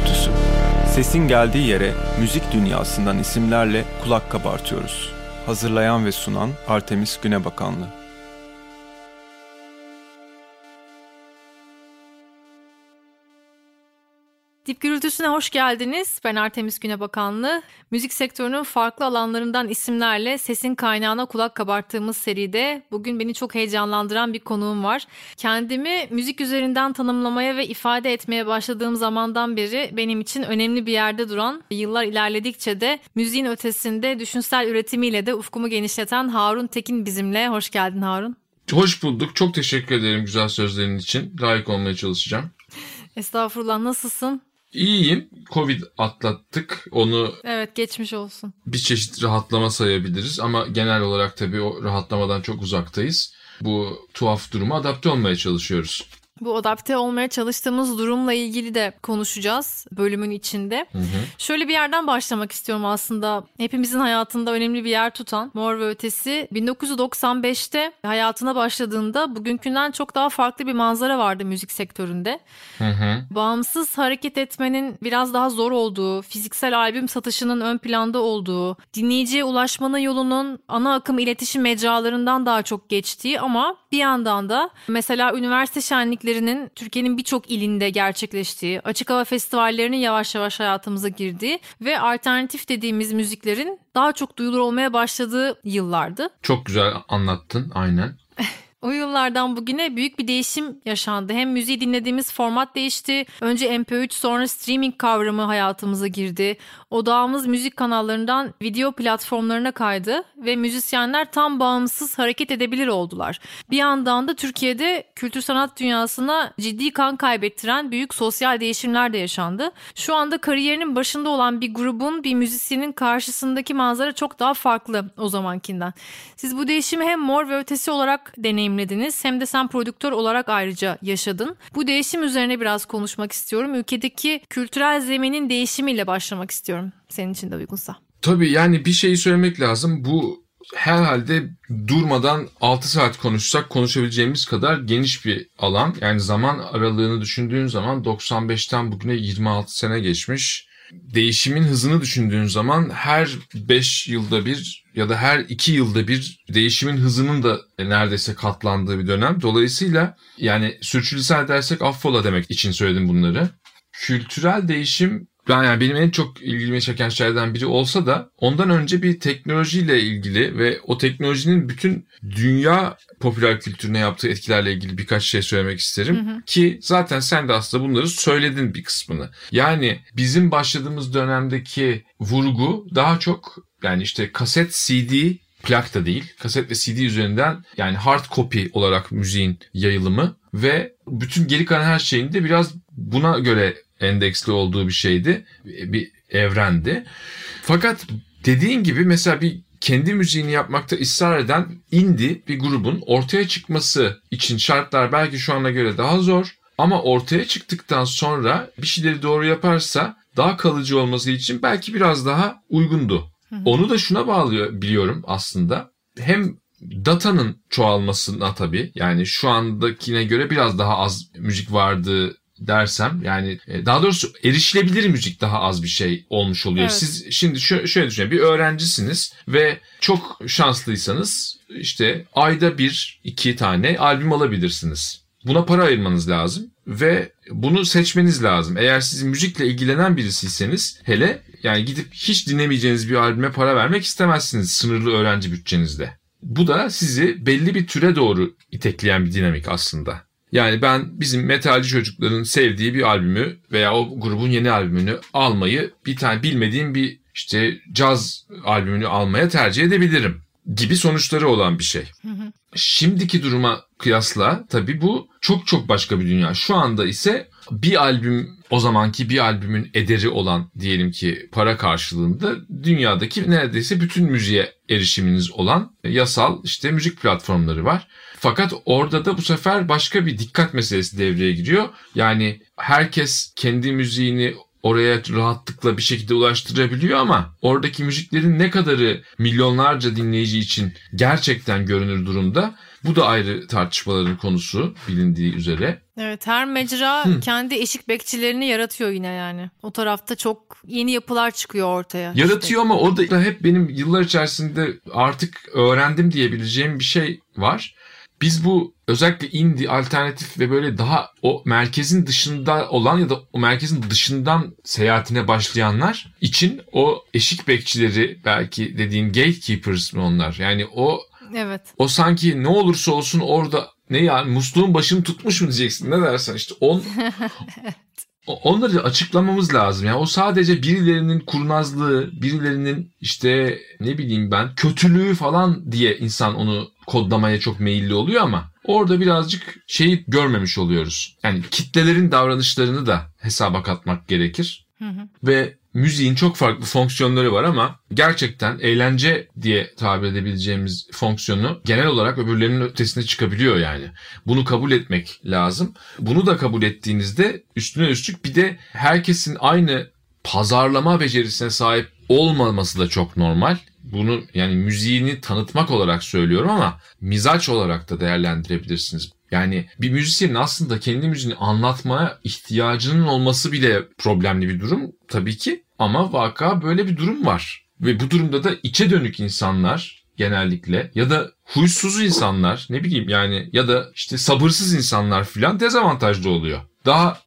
gürültüsü. Sesin geldiği yere müzik dünyasından isimlerle kulak kabartıyoruz. Hazırlayan ve sunan Artemis Günebakanlı. Dip Gürültüsü'ne hoş geldiniz. Ben Artemis Günebakanlı. Müzik sektörünün farklı alanlarından isimlerle sesin kaynağına kulak kabarttığımız seride bugün beni çok heyecanlandıran bir konuğum var. Kendimi müzik üzerinden tanımlamaya ve ifade etmeye başladığım zamandan beri benim için önemli bir yerde duran, yıllar ilerledikçe de müziğin ötesinde düşünsel üretimiyle de ufkumu genişleten Harun Tekin bizimle. Hoş geldin Harun. Hoş bulduk. Çok teşekkür ederim güzel sözlerin için. Layık olmaya çalışacağım. Estağfurullah nasılsın? İyiyim. Covid atlattık. Onu Evet geçmiş olsun. bir çeşit rahatlama sayabiliriz ama genel olarak tabii o rahatlamadan çok uzaktayız. Bu tuhaf duruma adapte olmaya çalışıyoruz. Bu adapte olmaya çalıştığımız durumla ilgili de konuşacağız bölümün içinde. Hı hı. Şöyle bir yerden başlamak istiyorum aslında. Hepimizin hayatında önemli bir yer tutan Mor ve Ötesi 1995'te hayatına başladığında bugünkünden çok daha farklı bir manzara vardı müzik sektöründe. Hı hı. Bağımsız hareket etmenin biraz daha zor olduğu, fiziksel albüm satışının ön planda olduğu, dinleyiciye ulaşmanın yolunun ana akım iletişim mecralarından daha çok geçtiği ama bir yandan da mesela üniversite şenliklerinin Türkiye'nin birçok ilinde gerçekleştiği, açık hava festivallerinin yavaş yavaş hayatımıza girdiği ve alternatif dediğimiz müziklerin daha çok duyulur olmaya başladığı yıllardı. Çok güzel anlattın aynen. O yıllardan bugüne büyük bir değişim yaşandı. Hem müziği dinlediğimiz format değişti. Önce MP3 sonra streaming kavramı hayatımıza girdi. Odağımız müzik kanallarından video platformlarına kaydı ve müzisyenler tam bağımsız hareket edebilir oldular. Bir yandan da Türkiye'de kültür sanat dünyasına ciddi kan kaybettiren büyük sosyal değişimler de yaşandı. Şu anda kariyerinin başında olan bir grubun, bir müzisyenin karşısındaki manzara çok daha farklı o zamankinden. Siz bu değişimi hem mor ve ötesi olarak deneyimlediniz hem de sen prodüktör olarak ayrıca yaşadın. Bu değişim üzerine biraz konuşmak istiyorum. Ülkedeki kültürel zeminin değişimiyle başlamak istiyorum. Senin için de uygunsa. Tabii yani bir şeyi söylemek lazım. Bu herhalde durmadan 6 saat konuşsak konuşabileceğimiz kadar geniş bir alan. Yani zaman aralığını düşündüğün zaman 95'ten bugüne 26 sene geçmiş. Değişimin hızını düşündüğün zaman her 5 yılda bir ya da her 2 yılda bir değişimin hızının da neredeyse katlandığı bir dönem. Dolayısıyla yani sürçülisan edersek affola demek için söyledim bunları. Kültürel değişim ben yani benim en çok ilgimi çeken şeylerden biri olsa da ondan önce bir teknolojiyle ilgili ve o teknolojinin bütün dünya popüler kültürüne yaptığı etkilerle ilgili birkaç şey söylemek isterim. Hı hı. Ki zaten sen de aslında bunları söyledin bir kısmını. Yani bizim başladığımız dönemdeki vurgu daha çok yani işte kaset CD plak da değil. Kaset ve CD üzerinden yani hard copy olarak müziğin yayılımı ve bütün geri kalan her şeyin de biraz buna göre endeksli olduğu bir şeydi. Bir evrendi. Fakat dediğin gibi mesela bir kendi müziğini yapmakta ısrar eden indie bir grubun ortaya çıkması için şartlar belki şu ana göre daha zor ama ortaya çıktıktan sonra bir şeyleri doğru yaparsa daha kalıcı olması için belki biraz daha uygundu. Onu da şuna bağlıyor biliyorum aslında. Hem datanın çoğalmasına tabii yani şu andakine göre biraz daha az müzik vardı dersem yani e, daha doğrusu erişilebilir müzik daha az bir şey olmuş oluyor. Evet. Siz şimdi şö- şöyle düşünün bir öğrencisiniz ve çok şanslıysanız işte ayda bir iki tane albüm alabilirsiniz. Buna para ayırmanız lazım ve bunu seçmeniz lazım. Eğer siz müzikle ilgilenen birisiyseniz hele yani gidip hiç dinlemeyeceğiniz bir albüme para vermek istemezsiniz sınırlı öğrenci bütçenizde. Bu da sizi belli bir türe doğru itekleyen bir dinamik aslında. Yani ben bizim metalci çocukların sevdiği bir albümü veya o grubun yeni albümünü almayı bir tane bilmediğim bir işte caz albümünü almaya tercih edebilirim gibi sonuçları olan bir şey. Şimdiki duruma kıyasla tabii bu çok çok başka bir dünya. Şu anda ise bir albüm o zamanki bir albümün ederi olan diyelim ki para karşılığında dünyadaki neredeyse bütün müziğe erişiminiz olan yasal işte müzik platformları var. Fakat orada da bu sefer başka bir dikkat meselesi devreye giriyor. Yani herkes kendi müziğini oraya rahatlıkla bir şekilde ulaştırabiliyor ama oradaki müziklerin ne kadarı milyonlarca dinleyici için gerçekten görünür durumda Bu da ayrı tartışmaların konusu bilindiği üzere. Evet her mecra Hı. kendi eşik bekçilerini yaratıyor yine yani. O tarafta çok yeni yapılar çıkıyor ortaya. Yaratıyor işte. ama o da hep benim yıllar içerisinde artık öğrendim diyebileceğim bir şey var. Biz bu özellikle indie, alternatif ve böyle daha o merkezin dışında olan ya da o merkezin dışından seyahatine başlayanlar için o eşik bekçileri belki dediğin gatekeepers mi onlar? Yani o Evet. O sanki ne olursa olsun orada ne yani musluğun başını tutmuş mu diyeceksin ne dersen işte on evet. Onları açıklamamız lazım. Yani o sadece birilerinin kurnazlığı, birilerinin işte ne bileyim ben kötülüğü falan diye insan onu kodlamaya çok meyilli oluyor ama orada birazcık şeyi görmemiş oluyoruz. Yani kitlelerin davranışlarını da hesaba katmak gerekir. Ve müziğin çok farklı fonksiyonları var ama gerçekten eğlence diye tabir edebileceğimiz fonksiyonu genel olarak öbürlerinin ötesine çıkabiliyor yani. Bunu kabul etmek lazım. Bunu da kabul ettiğinizde üstüne üstlük bir de herkesin aynı pazarlama becerisine sahip olmaması da çok normal. Bunu yani müziğini tanıtmak olarak söylüyorum ama mizaç olarak da değerlendirebilirsiniz. Yani bir müzisyenin aslında kendi müziğini anlatmaya ihtiyacının olması bile problemli bir durum tabii ki. Ama vaka böyle bir durum var. Ve bu durumda da içe dönük insanlar genellikle ya da huysuz insanlar ne bileyim yani ya da işte sabırsız insanlar filan dezavantajlı oluyor. Daha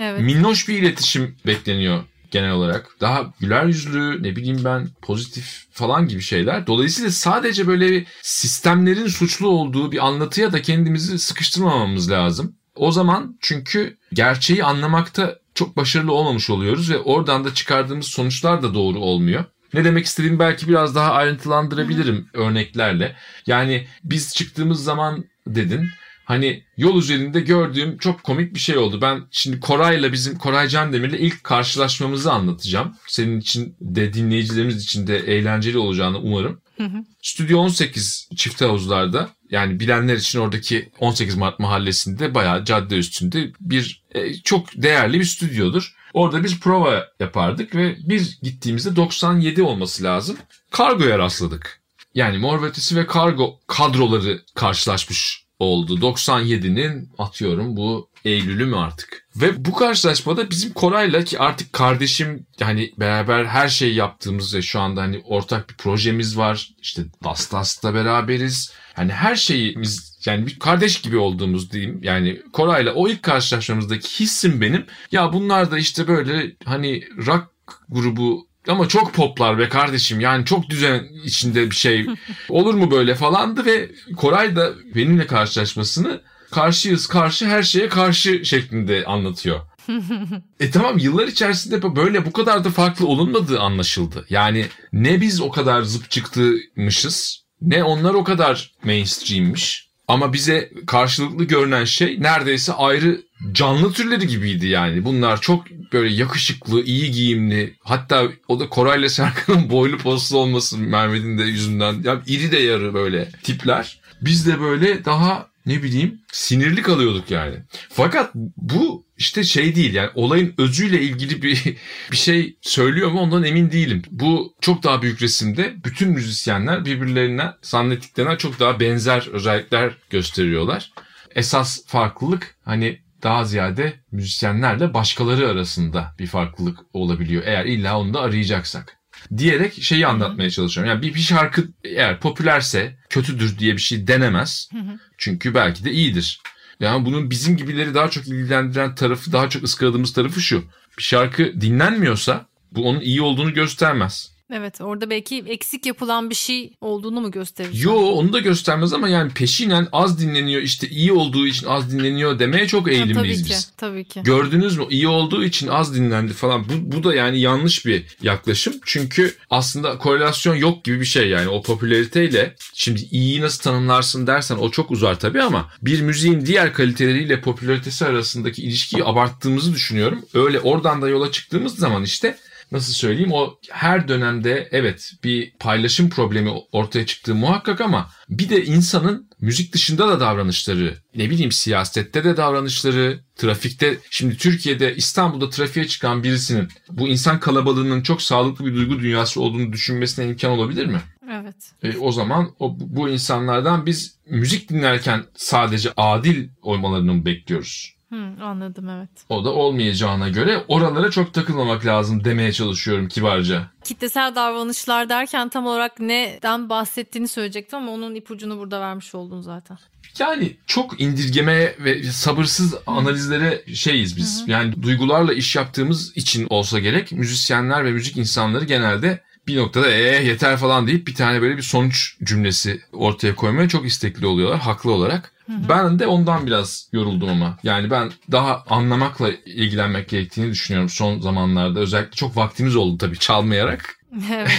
evet. minnoş bir iletişim bekleniyor genel olarak. Daha güler yüzlü, ne bileyim ben pozitif falan gibi şeyler. Dolayısıyla sadece böyle sistemlerin suçlu olduğu bir anlatıya da kendimizi sıkıştırmamamız lazım. O zaman çünkü gerçeği anlamakta çok başarılı olmamış oluyoruz ve oradan da çıkardığımız sonuçlar da doğru olmuyor. Ne demek istediğimi belki biraz daha ayrıntılandırabilirim örneklerle. Yani biz çıktığımız zaman dedin hani yol üzerinde gördüğüm çok komik bir şey oldu. Ben şimdi Koray'la bizim Koray Can Demir'le ilk karşılaşmamızı anlatacağım. Senin için de dinleyicilerimiz için de eğlenceli olacağını umarım. Hı hı. Stüdyo 18 çift havuzlarda yani bilenler için oradaki 18 Mart mahallesinde bayağı cadde üstünde bir e, çok değerli bir stüdyodur. Orada biz prova yapardık ve bir gittiğimizde 97 olması lazım. Kargoya rastladık. Yani Mor ve Kargo kadroları karşılaşmış oldu. 97'nin atıyorum bu Eylül'ü mü artık? Ve bu karşılaşmada bizim Koray'la ki artık kardeşim hani beraber her şeyi yaptığımız ve şu anda hani ortak bir projemiz var. İşte Dastas'ta beraberiz. Hani her şeyimiz yani bir kardeş gibi olduğumuz diyeyim. Yani Koray'la o ilk karşılaşmamızdaki hissim benim. Ya bunlar da işte böyle hani rock grubu ama çok poplar be kardeşim yani çok düzen içinde bir şey olur mu böyle falandı ve Koray da benimle karşılaşmasını karşıyız karşı her şeye karşı şeklinde anlatıyor. e tamam yıllar içerisinde böyle bu kadar da farklı olunmadığı anlaşıldı. Yani ne biz o kadar zıp çıktıymışız ne onlar o kadar mainstreammiş. Ama bize karşılıklı görünen şey neredeyse ayrı canlı türleri gibiydi yani. Bunlar çok böyle yakışıklı, iyi giyimli. Hatta o da Koray'la Serkan'ın boylu poslu olması Mehmet'in de yüzünden. Ya iri de yarı böyle tipler. Biz de böyle daha ne bileyim sinirli kalıyorduk yani. Fakat bu işte şey değil yani olayın özüyle ilgili bir bir şey söylüyor mu ondan emin değilim. Bu çok daha büyük resimde bütün müzisyenler birbirlerine zannettiklerine çok daha benzer özellikler gösteriyorlar. Esas farklılık hani daha ziyade müzisyenlerle başkaları arasında bir farklılık olabiliyor. Eğer illa onu da arayacaksak. Diyerek şeyi anlatmaya çalışıyorum. Yani bir, bir şarkı eğer popülerse kötüdür diye bir şey denemez. Çünkü belki de iyidir. Yani bunun bizim gibileri daha çok ilgilendiren tarafı, daha çok ıskaladığımız tarafı şu. Bir şarkı dinlenmiyorsa bu onun iyi olduğunu göstermez. Evet orada belki eksik yapılan bir şey olduğunu mu gösterir? Yo onu da göstermez ama yani peşinen az dinleniyor işte iyi olduğu için az dinleniyor demeye çok eğilimliyiz tabii biz. Ki, tabii ki. Gördünüz mü iyi olduğu için az dinlendi falan bu, bu da yani yanlış bir yaklaşım. Çünkü aslında korelasyon yok gibi bir şey yani o popülariteyle şimdi iyiyi nasıl tanımlarsın dersen o çok uzar tabii ama bir müziğin diğer kaliteleriyle popülaritesi arasındaki ilişkiyi abarttığımızı düşünüyorum. Öyle oradan da yola çıktığımız zaman işte nasıl söyleyeyim o her dönemde evet bir paylaşım problemi ortaya çıktığı muhakkak ama bir de insanın müzik dışında da davranışları, ne bileyim siyasette de davranışları, trafikte şimdi Türkiye'de İstanbul'da trafiğe çıkan birisinin bu insan kalabalığının çok sağlıklı bir duygu dünyası olduğunu düşünmesine imkan olabilir mi? Evet. E, o zaman o, bu insanlardan biz müzik dinlerken sadece adil olmalarını bekliyoruz? Hı, anladım evet. O da olmayacağına göre oralara çok takılmamak lazım demeye çalışıyorum kibarca. Kitlesel davranışlar derken tam olarak neden bahsettiğini söyleyecektim ama onun ipucunu burada vermiş oldun zaten. Yani çok indirgeme ve sabırsız analizlere şeyiz biz. Yani duygularla iş yaptığımız için olsa gerek müzisyenler ve müzik insanları genelde bir noktada ee yeter falan deyip bir tane böyle bir sonuç cümlesi ortaya koymaya çok istekli oluyorlar haklı olarak. Ben de ondan biraz yoruldum ama. Yani ben daha anlamakla ilgilenmek gerektiğini düşünüyorum son zamanlarda. Özellikle çok vaktimiz oldu tabii çalmayarak. evet.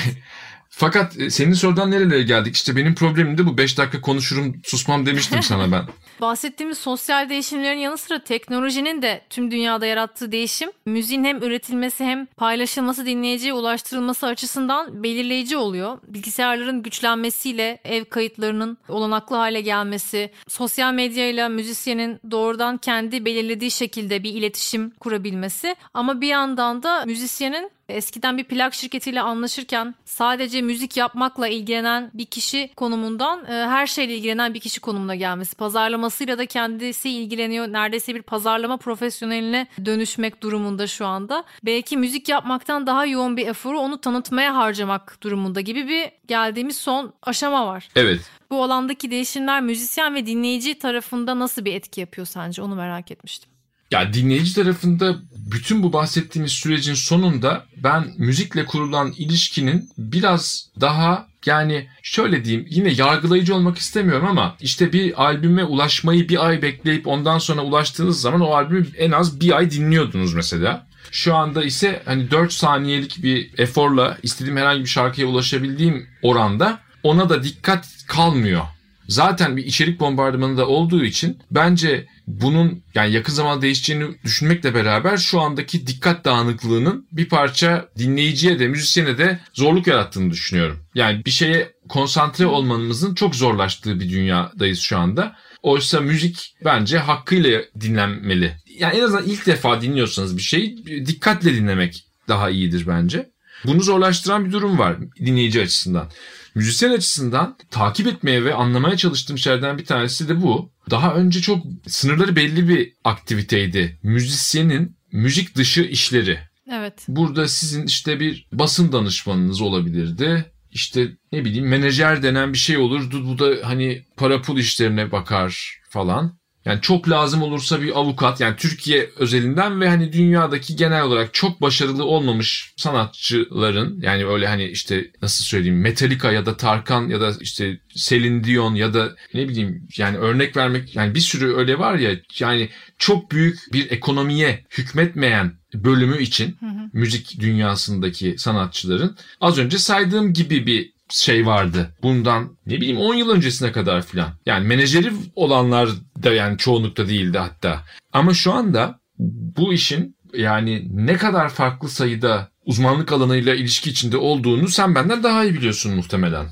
Fakat e, senin sorudan nerelere geldik? İşte benim problemim de bu 5 dakika konuşurum susmam demiştim sana ben. Bahsettiğimiz sosyal değişimlerin yanı sıra teknolojinin de tüm dünyada yarattığı değişim, müziğin hem üretilmesi hem paylaşılması, dinleyiciye ulaştırılması açısından belirleyici oluyor. Bilgisayarların güçlenmesiyle ev kayıtlarının olanaklı hale gelmesi, sosyal medyayla müzisyenin doğrudan kendi belirlediği şekilde bir iletişim kurabilmesi ama bir yandan da müzisyenin Eskiden bir plak şirketiyle anlaşırken sadece müzik yapmakla ilgilenen bir kişi konumundan e, her şeyle ilgilenen bir kişi konumuna gelmesi. Pazarlamasıyla da kendisi ilgileniyor. Neredeyse bir pazarlama profesyoneline dönüşmek durumunda şu anda. Belki müzik yapmaktan daha yoğun bir eforu onu tanıtmaya harcamak durumunda gibi bir geldiğimiz son aşama var. Evet. Bu alandaki değişimler müzisyen ve dinleyici tarafında nasıl bir etki yapıyor sence? Onu merak etmiştim. Ya dinleyici tarafında bütün bu bahsettiğimiz sürecin sonunda ben müzikle kurulan ilişkinin biraz daha yani şöyle diyeyim yine yargılayıcı olmak istemiyorum ama işte bir albüme ulaşmayı bir ay bekleyip ondan sonra ulaştığınız zaman o albümü en az bir ay dinliyordunuz mesela. Şu anda ise hani 4 saniyelik bir eforla istediğim herhangi bir şarkıya ulaşabildiğim oranda ona da dikkat kalmıyor. Zaten bir içerik bombardımanı da olduğu için bence bunun yani yakın zamanda değişeceğini düşünmekle beraber şu andaki dikkat dağınıklığının bir parça dinleyiciye de müzisyene de zorluk yarattığını düşünüyorum. Yani bir şeye konsantre olmamızın çok zorlaştığı bir dünyadayız şu anda. Oysa müzik bence hakkıyla dinlenmeli. Yani en azından ilk defa dinliyorsanız bir şeyi dikkatle dinlemek daha iyidir bence. Bunu zorlaştıran bir durum var dinleyici açısından. Müzisyen açısından takip etmeye ve anlamaya çalıştığım şeylerden bir tanesi de bu. Daha önce çok sınırları belli bir aktiviteydi. Müzisyenin müzik dışı işleri. Evet. Burada sizin işte bir basın danışmanınız olabilirdi. İşte ne bileyim menajer denen bir şey olurdu. Bu da hani para pul işlerine bakar falan. Yani çok lazım olursa bir avukat yani Türkiye özelinden ve hani dünyadaki genel olarak çok başarılı olmamış sanatçıların yani öyle hani işte nasıl söyleyeyim Metallica ya da Tarkan ya da işte Celine Dion ya da ne bileyim yani örnek vermek yani bir sürü öyle var ya yani çok büyük bir ekonomiye hükmetmeyen bölümü için hı hı. müzik dünyasındaki sanatçıların az önce saydığım gibi bir şey vardı. Bundan ne bileyim 10 yıl öncesine kadar filan. Yani menajeri olanlar da yani çoğunlukta değildi hatta. Ama şu anda bu işin yani ne kadar farklı sayıda uzmanlık alanıyla ilişki içinde olduğunu sen benden daha iyi biliyorsun muhtemelen.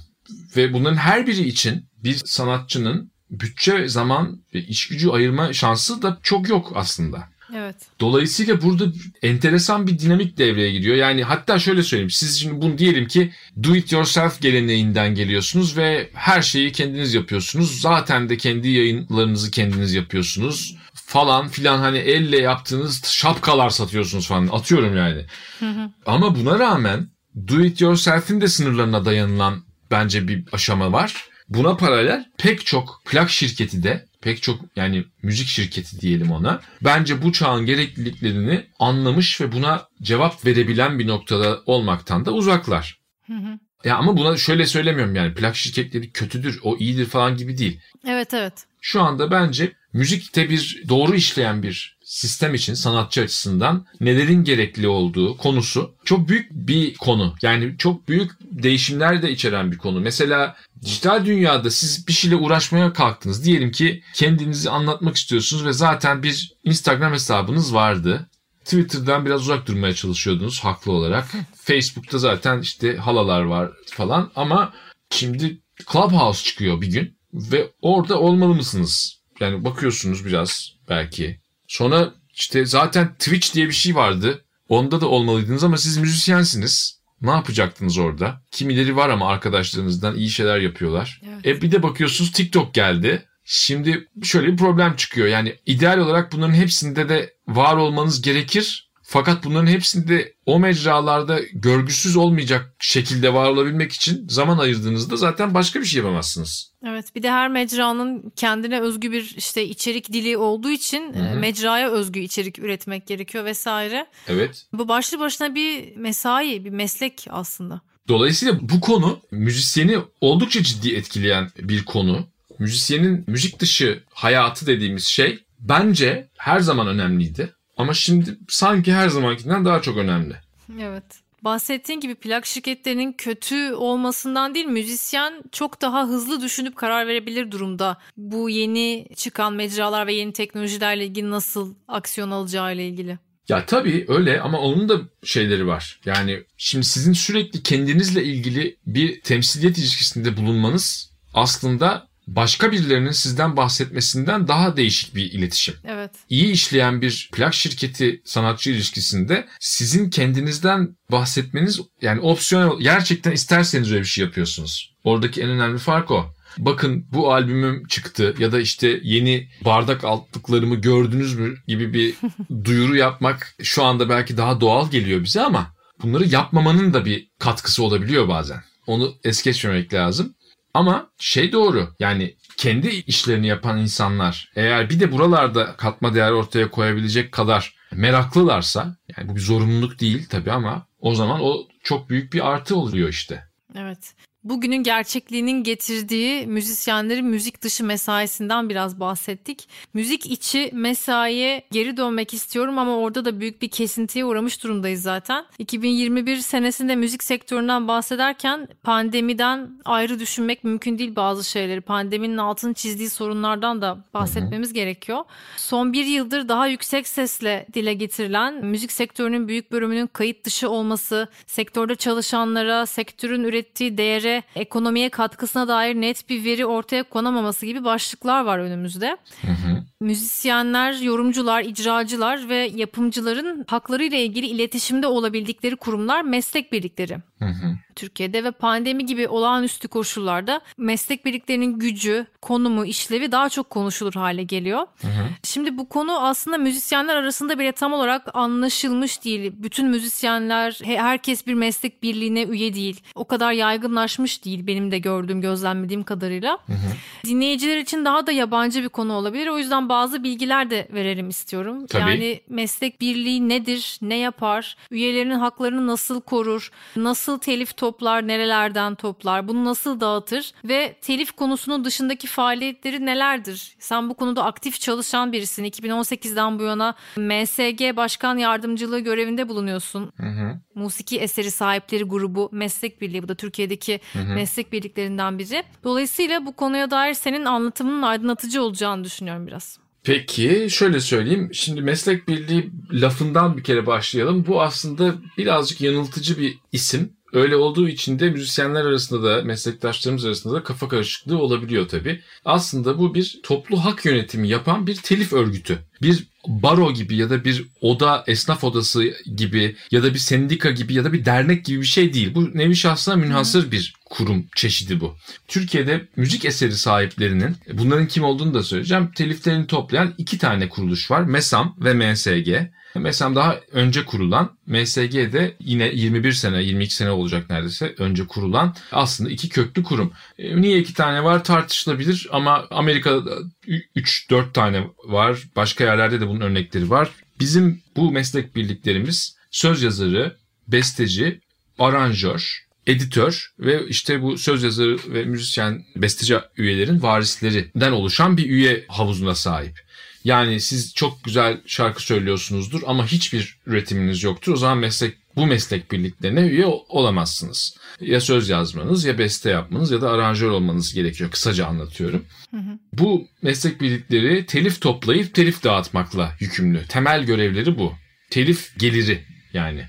Ve bunların her biri için bir sanatçının bütçe, zaman ve iş gücü ayırma şansı da çok yok aslında. Evet. Dolayısıyla burada enteresan bir dinamik devreye giriyor. Yani hatta şöyle söyleyeyim. Siz şimdi bunu diyelim ki do it yourself geleneğinden geliyorsunuz ve her şeyi kendiniz yapıyorsunuz. Zaten de kendi yayınlarınızı kendiniz yapıyorsunuz falan filan hani elle yaptığınız şapkalar satıyorsunuz falan atıyorum yani. Ama buna rağmen do it yourself'in de sınırlarına dayanılan bence bir aşama var. Buna paralel pek çok plak şirketi de pek çok yani müzik şirketi diyelim ona. Bence bu çağın gerekliliklerini anlamış ve buna cevap verebilen bir noktada olmaktan da uzaklar. Hı hı. Ya ama buna şöyle söylemiyorum yani plak şirketleri kötüdür, o iyidir falan gibi değil. Evet evet. Şu anda bence müzikte bir doğru işleyen bir sistem için sanatçı açısından nelerin gerekli olduğu konusu çok büyük bir konu. Yani çok büyük değişimler de içeren bir konu. Mesela dijital dünyada siz bir şeyle uğraşmaya kalktınız. Diyelim ki kendinizi anlatmak istiyorsunuz ve zaten bir Instagram hesabınız vardı. Twitter'dan biraz uzak durmaya çalışıyordunuz haklı olarak. Facebook'ta zaten işte halalar var falan ama şimdi Clubhouse çıkıyor bir gün ve orada olmalı mısınız? Yani bakıyorsunuz biraz belki. Sonra işte zaten Twitch diye bir şey vardı. Onda da olmalıydınız ama siz müzisyensiniz. Ne yapacaktınız orada? Kimileri var ama arkadaşlarınızdan iyi şeyler yapıyorlar. Evet. E bir de bakıyorsunuz TikTok geldi. Şimdi şöyle bir problem çıkıyor. Yani ideal olarak bunların hepsinde de var olmanız gerekir. Fakat bunların hepsinde o mecralarda görgüsüz olmayacak şekilde var olabilmek için zaman ayırdığınızda zaten başka bir şey yapamazsınız. Evet bir de her mecranın kendine özgü bir işte içerik dili olduğu için Hı hı. e, mecraya özgü içerik üretmek gerekiyor vesaire. Evet. Bu başlı başına bir mesai, bir meslek aslında. Dolayısıyla bu konu müzisyeni oldukça ciddi etkileyen bir konu. Müzisyenin müzik dışı hayatı dediğimiz şey bence her zaman önemliydi. Ama şimdi sanki her zamankinden daha çok önemli. Evet. Bahsettiğin gibi plak şirketlerinin kötü olmasından değil müzisyen çok daha hızlı düşünüp karar verebilir durumda. Bu yeni çıkan mecralar ve yeni teknolojilerle ilgili nasıl aksiyon alacağı ile ilgili. Ya tabii öyle ama onun da şeyleri var. Yani şimdi sizin sürekli kendinizle ilgili bir temsiliyet ilişkisinde bulunmanız aslında başka birilerinin sizden bahsetmesinden daha değişik bir iletişim. Evet. İyi işleyen bir plak şirketi sanatçı ilişkisinde sizin kendinizden bahsetmeniz yani opsiyonel gerçekten isterseniz öyle bir şey yapıyorsunuz. Oradaki en önemli fark o. Bakın bu albümüm çıktı ya da işte yeni bardak altlıklarımı gördünüz mü gibi bir duyuru yapmak şu anda belki daha doğal geliyor bize ama bunları yapmamanın da bir katkısı olabiliyor bazen. Onu es geçmemek lazım. Ama şey doğru yani kendi işlerini yapan insanlar eğer bir de buralarda katma değer ortaya koyabilecek kadar meraklılarsa yani bu bir zorunluluk değil tabii ama o zaman o çok büyük bir artı oluyor işte. Evet. Bugünün gerçekliğinin getirdiği müzisyenlerin müzik dışı mesaisinden biraz bahsettik. Müzik içi mesaiye geri dönmek istiyorum ama orada da büyük bir kesintiye uğramış durumdayız zaten. 2021 senesinde müzik sektöründen bahsederken pandemiden ayrı düşünmek mümkün değil bazı şeyleri. Pandeminin altını çizdiği sorunlardan da bahsetmemiz gerekiyor. Son bir yıldır daha yüksek sesle dile getirilen müzik sektörünün büyük bölümünün kayıt dışı olması, sektörde çalışanlara, sektörün ürettiği değere ekonomiye katkısına dair net bir veri ortaya konamaması gibi başlıklar var önümüzde. Müzisyenler, yorumcular, icracılar ve yapımcıların haklarıyla ilgili iletişimde olabildikleri kurumlar meslek birlikleri. Türkiye'de ve pandemi gibi olağanüstü koşullarda meslek birliklerinin gücü, konumu, işlevi daha çok konuşulur hale geliyor. Şimdi bu konu aslında müzisyenler arasında bile tam olarak anlaşılmış değil. Bütün müzisyenler, he- herkes bir meslek birliğine üye değil. O kadar yaygınlaşmış değil benim de gördüğüm, gözlemlediğim kadarıyla. Dinleyiciler için daha da yabancı bir konu olabilir. O yüzden bazı bilgiler de verelim istiyorum. Tabii. Yani meslek birliği nedir, ne yapar, üyelerinin haklarını nasıl korur, nasıl telif toplar, nerelerden toplar, bunu nasıl dağıtır ve telif konusunun dışındaki faaliyetleri nelerdir? Sen bu konuda aktif çalışan birisin. 2018'den bu yana MSG Başkan Yardımcılığı görevinde bulunuyorsun. Musiki eseri sahipleri grubu meslek birliği bu da Türkiye'deki meslek birliklerinden biri. Dolayısıyla bu konuya dair senin anlatımının aydınlatıcı olacağını düşünüyorum biraz. Peki şöyle söyleyeyim. Şimdi meslek birliği lafından bir kere başlayalım. Bu aslında birazcık yanıltıcı bir isim. Öyle olduğu için de müzisyenler arasında da meslektaşlarımız arasında da kafa karışıklığı olabiliyor tabii. Aslında bu bir toplu hak yönetimi yapan bir telif örgütü. Bir baro gibi ya da bir oda, esnaf odası gibi ya da bir sendika gibi ya da bir dernek gibi bir şey değil. Bu nevi şahsına münhasır bir kurum çeşidi bu. Türkiye'de müzik eseri sahiplerinin bunların kim olduğunu da söyleyeceğim. Teliflerini toplayan iki tane kuruluş var. MESAM ve MSG. MESAM daha önce kurulan, MSG de yine 21 sene, 22 sene olacak neredeyse önce kurulan aslında iki köklü kurum. E, Niye iki tane var tartışılabilir ama Amerika'da 3-4 tane var. Başka yerlerde de bunun örnekleri var. Bizim bu meslek birliklerimiz söz yazarı, besteci, aranjör, editör ve işte bu söz yazarı ve müzisyen besteci üyelerin varislerinden oluşan bir üye havuzuna sahip. Yani siz çok güzel şarkı söylüyorsunuzdur ama hiçbir üretiminiz yoktur. O zaman meslek bu meslek birliklerine üye ol- olamazsınız. Ya söz yazmanız ya beste yapmanız ya da aranjör olmanız gerekiyor. Kısaca anlatıyorum. Bu meslek birlikleri telif toplayıp telif dağıtmakla yükümlü. Temel görevleri bu. Telif geliri yani.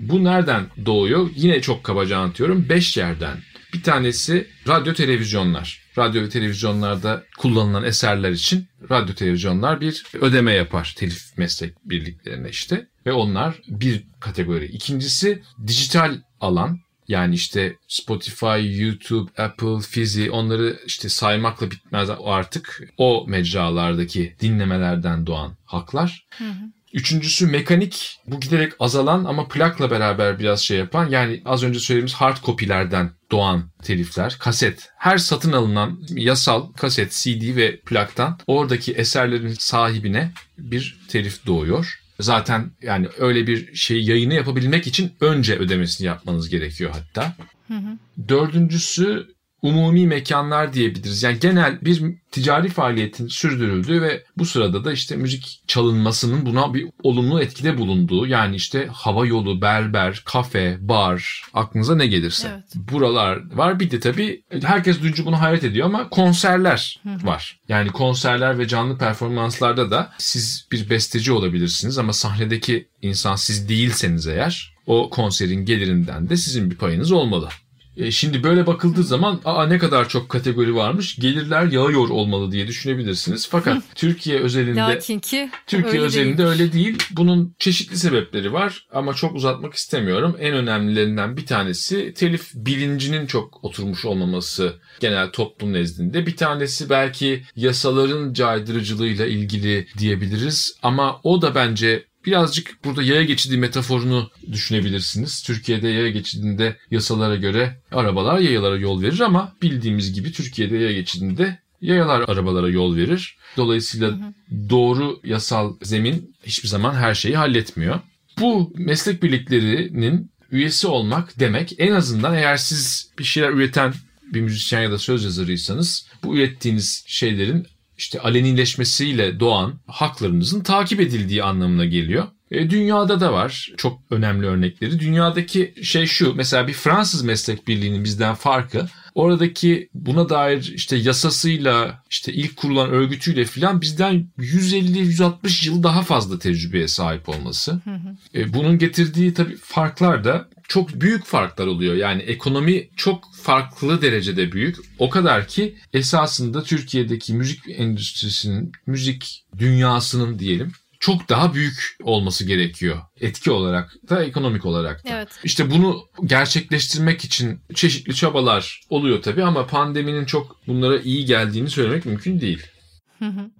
Bu nereden doğuyor? Yine çok kabaca anlatıyorum. Beş yerden. Bir tanesi radyo televizyonlar. Radyo ve televizyonlarda kullanılan eserler için radyo televizyonlar bir ödeme yapar telif meslek birliklerine işte ve onlar bir kategori. İkincisi dijital alan yani işte Spotify, YouTube, Apple, Fizi onları işte saymakla bitmez artık o mecralardaki dinlemelerden doğan haklar. Hı hı. Üçüncüsü mekanik. Bu giderek azalan ama plakla beraber biraz şey yapan. Yani az önce söylediğimiz hard copy'lerden doğan telifler, kaset. Her satın alınan yasal kaset, CD ve plaktan oradaki eserlerin sahibine bir telif doğuyor. Zaten yani öyle bir şey yayını yapabilmek için önce ödemesini yapmanız gerekiyor hatta. Hı hı. Dördüncüsü umumi mekanlar diyebiliriz. Yani genel bir ticari faaliyetin sürdürüldüğü ve bu sırada da işte müzik çalınmasının buna bir olumlu etkide bulunduğu yani işte hava yolu, berber, kafe, bar aklınıza ne gelirse. Evet. Buralar var. Bir de tabii herkes duyunca bunu hayret ediyor ama konserler var. Yani konserler ve canlı performanslarda da siz bir besteci olabilirsiniz ama sahnedeki insan siz değilseniz eğer o konserin gelirinden de sizin bir payınız olmalı. E, şimdi böyle bakıldığı zaman aa ne kadar çok kategori varmış gelirler yağıyor olmalı diye düşünebilirsiniz. Fakat Türkiye özelinde Lakin ki Türkiye öyle özelinde değil. öyle değil. Bunun çeşitli sebepleri var ama çok uzatmak istemiyorum. En önemlilerinden bir tanesi telif bilincinin çok oturmuş olmaması genel toplum nezdinde. Bir tanesi belki yasaların caydırıcılığıyla ilgili diyebiliriz ama o da bence Birazcık burada yaya geçidi metaforunu düşünebilirsiniz. Türkiye'de yaya geçidinde yasalara göre arabalar yayalara yol verir ama bildiğimiz gibi Türkiye'de yaya geçidinde yayalar arabalara yol verir. Dolayısıyla hı hı. doğru yasal zemin hiçbir zaman her şeyi halletmiyor. Bu meslek birliklerinin üyesi olmak demek en azından eğer siz bir şeyler üreten bir müzisyen ya da söz yazarıysanız bu ürettiğiniz şeylerin işte alenileşmesiyle doğan haklarınızın takip edildiği anlamına geliyor. E, dünyada da var çok önemli örnekleri. Dünyadaki şey şu mesela bir Fransız meslek birliğinin bizden farkı oradaki buna dair işte yasasıyla işte ilk kurulan örgütüyle filan bizden 150-160 yıl daha fazla tecrübeye sahip olması. Hı hı. E, bunun getirdiği tabii farklar da çok büyük farklar oluyor. Yani ekonomi çok farklı derecede büyük. O kadar ki esasında Türkiye'deki müzik endüstrisinin, müzik dünyasının diyelim çok daha büyük olması gerekiyor. Etki olarak da ekonomik olarak da. Evet. İşte bunu gerçekleştirmek için çeşitli çabalar oluyor tabii ama pandeminin çok bunlara iyi geldiğini söylemek mümkün değil.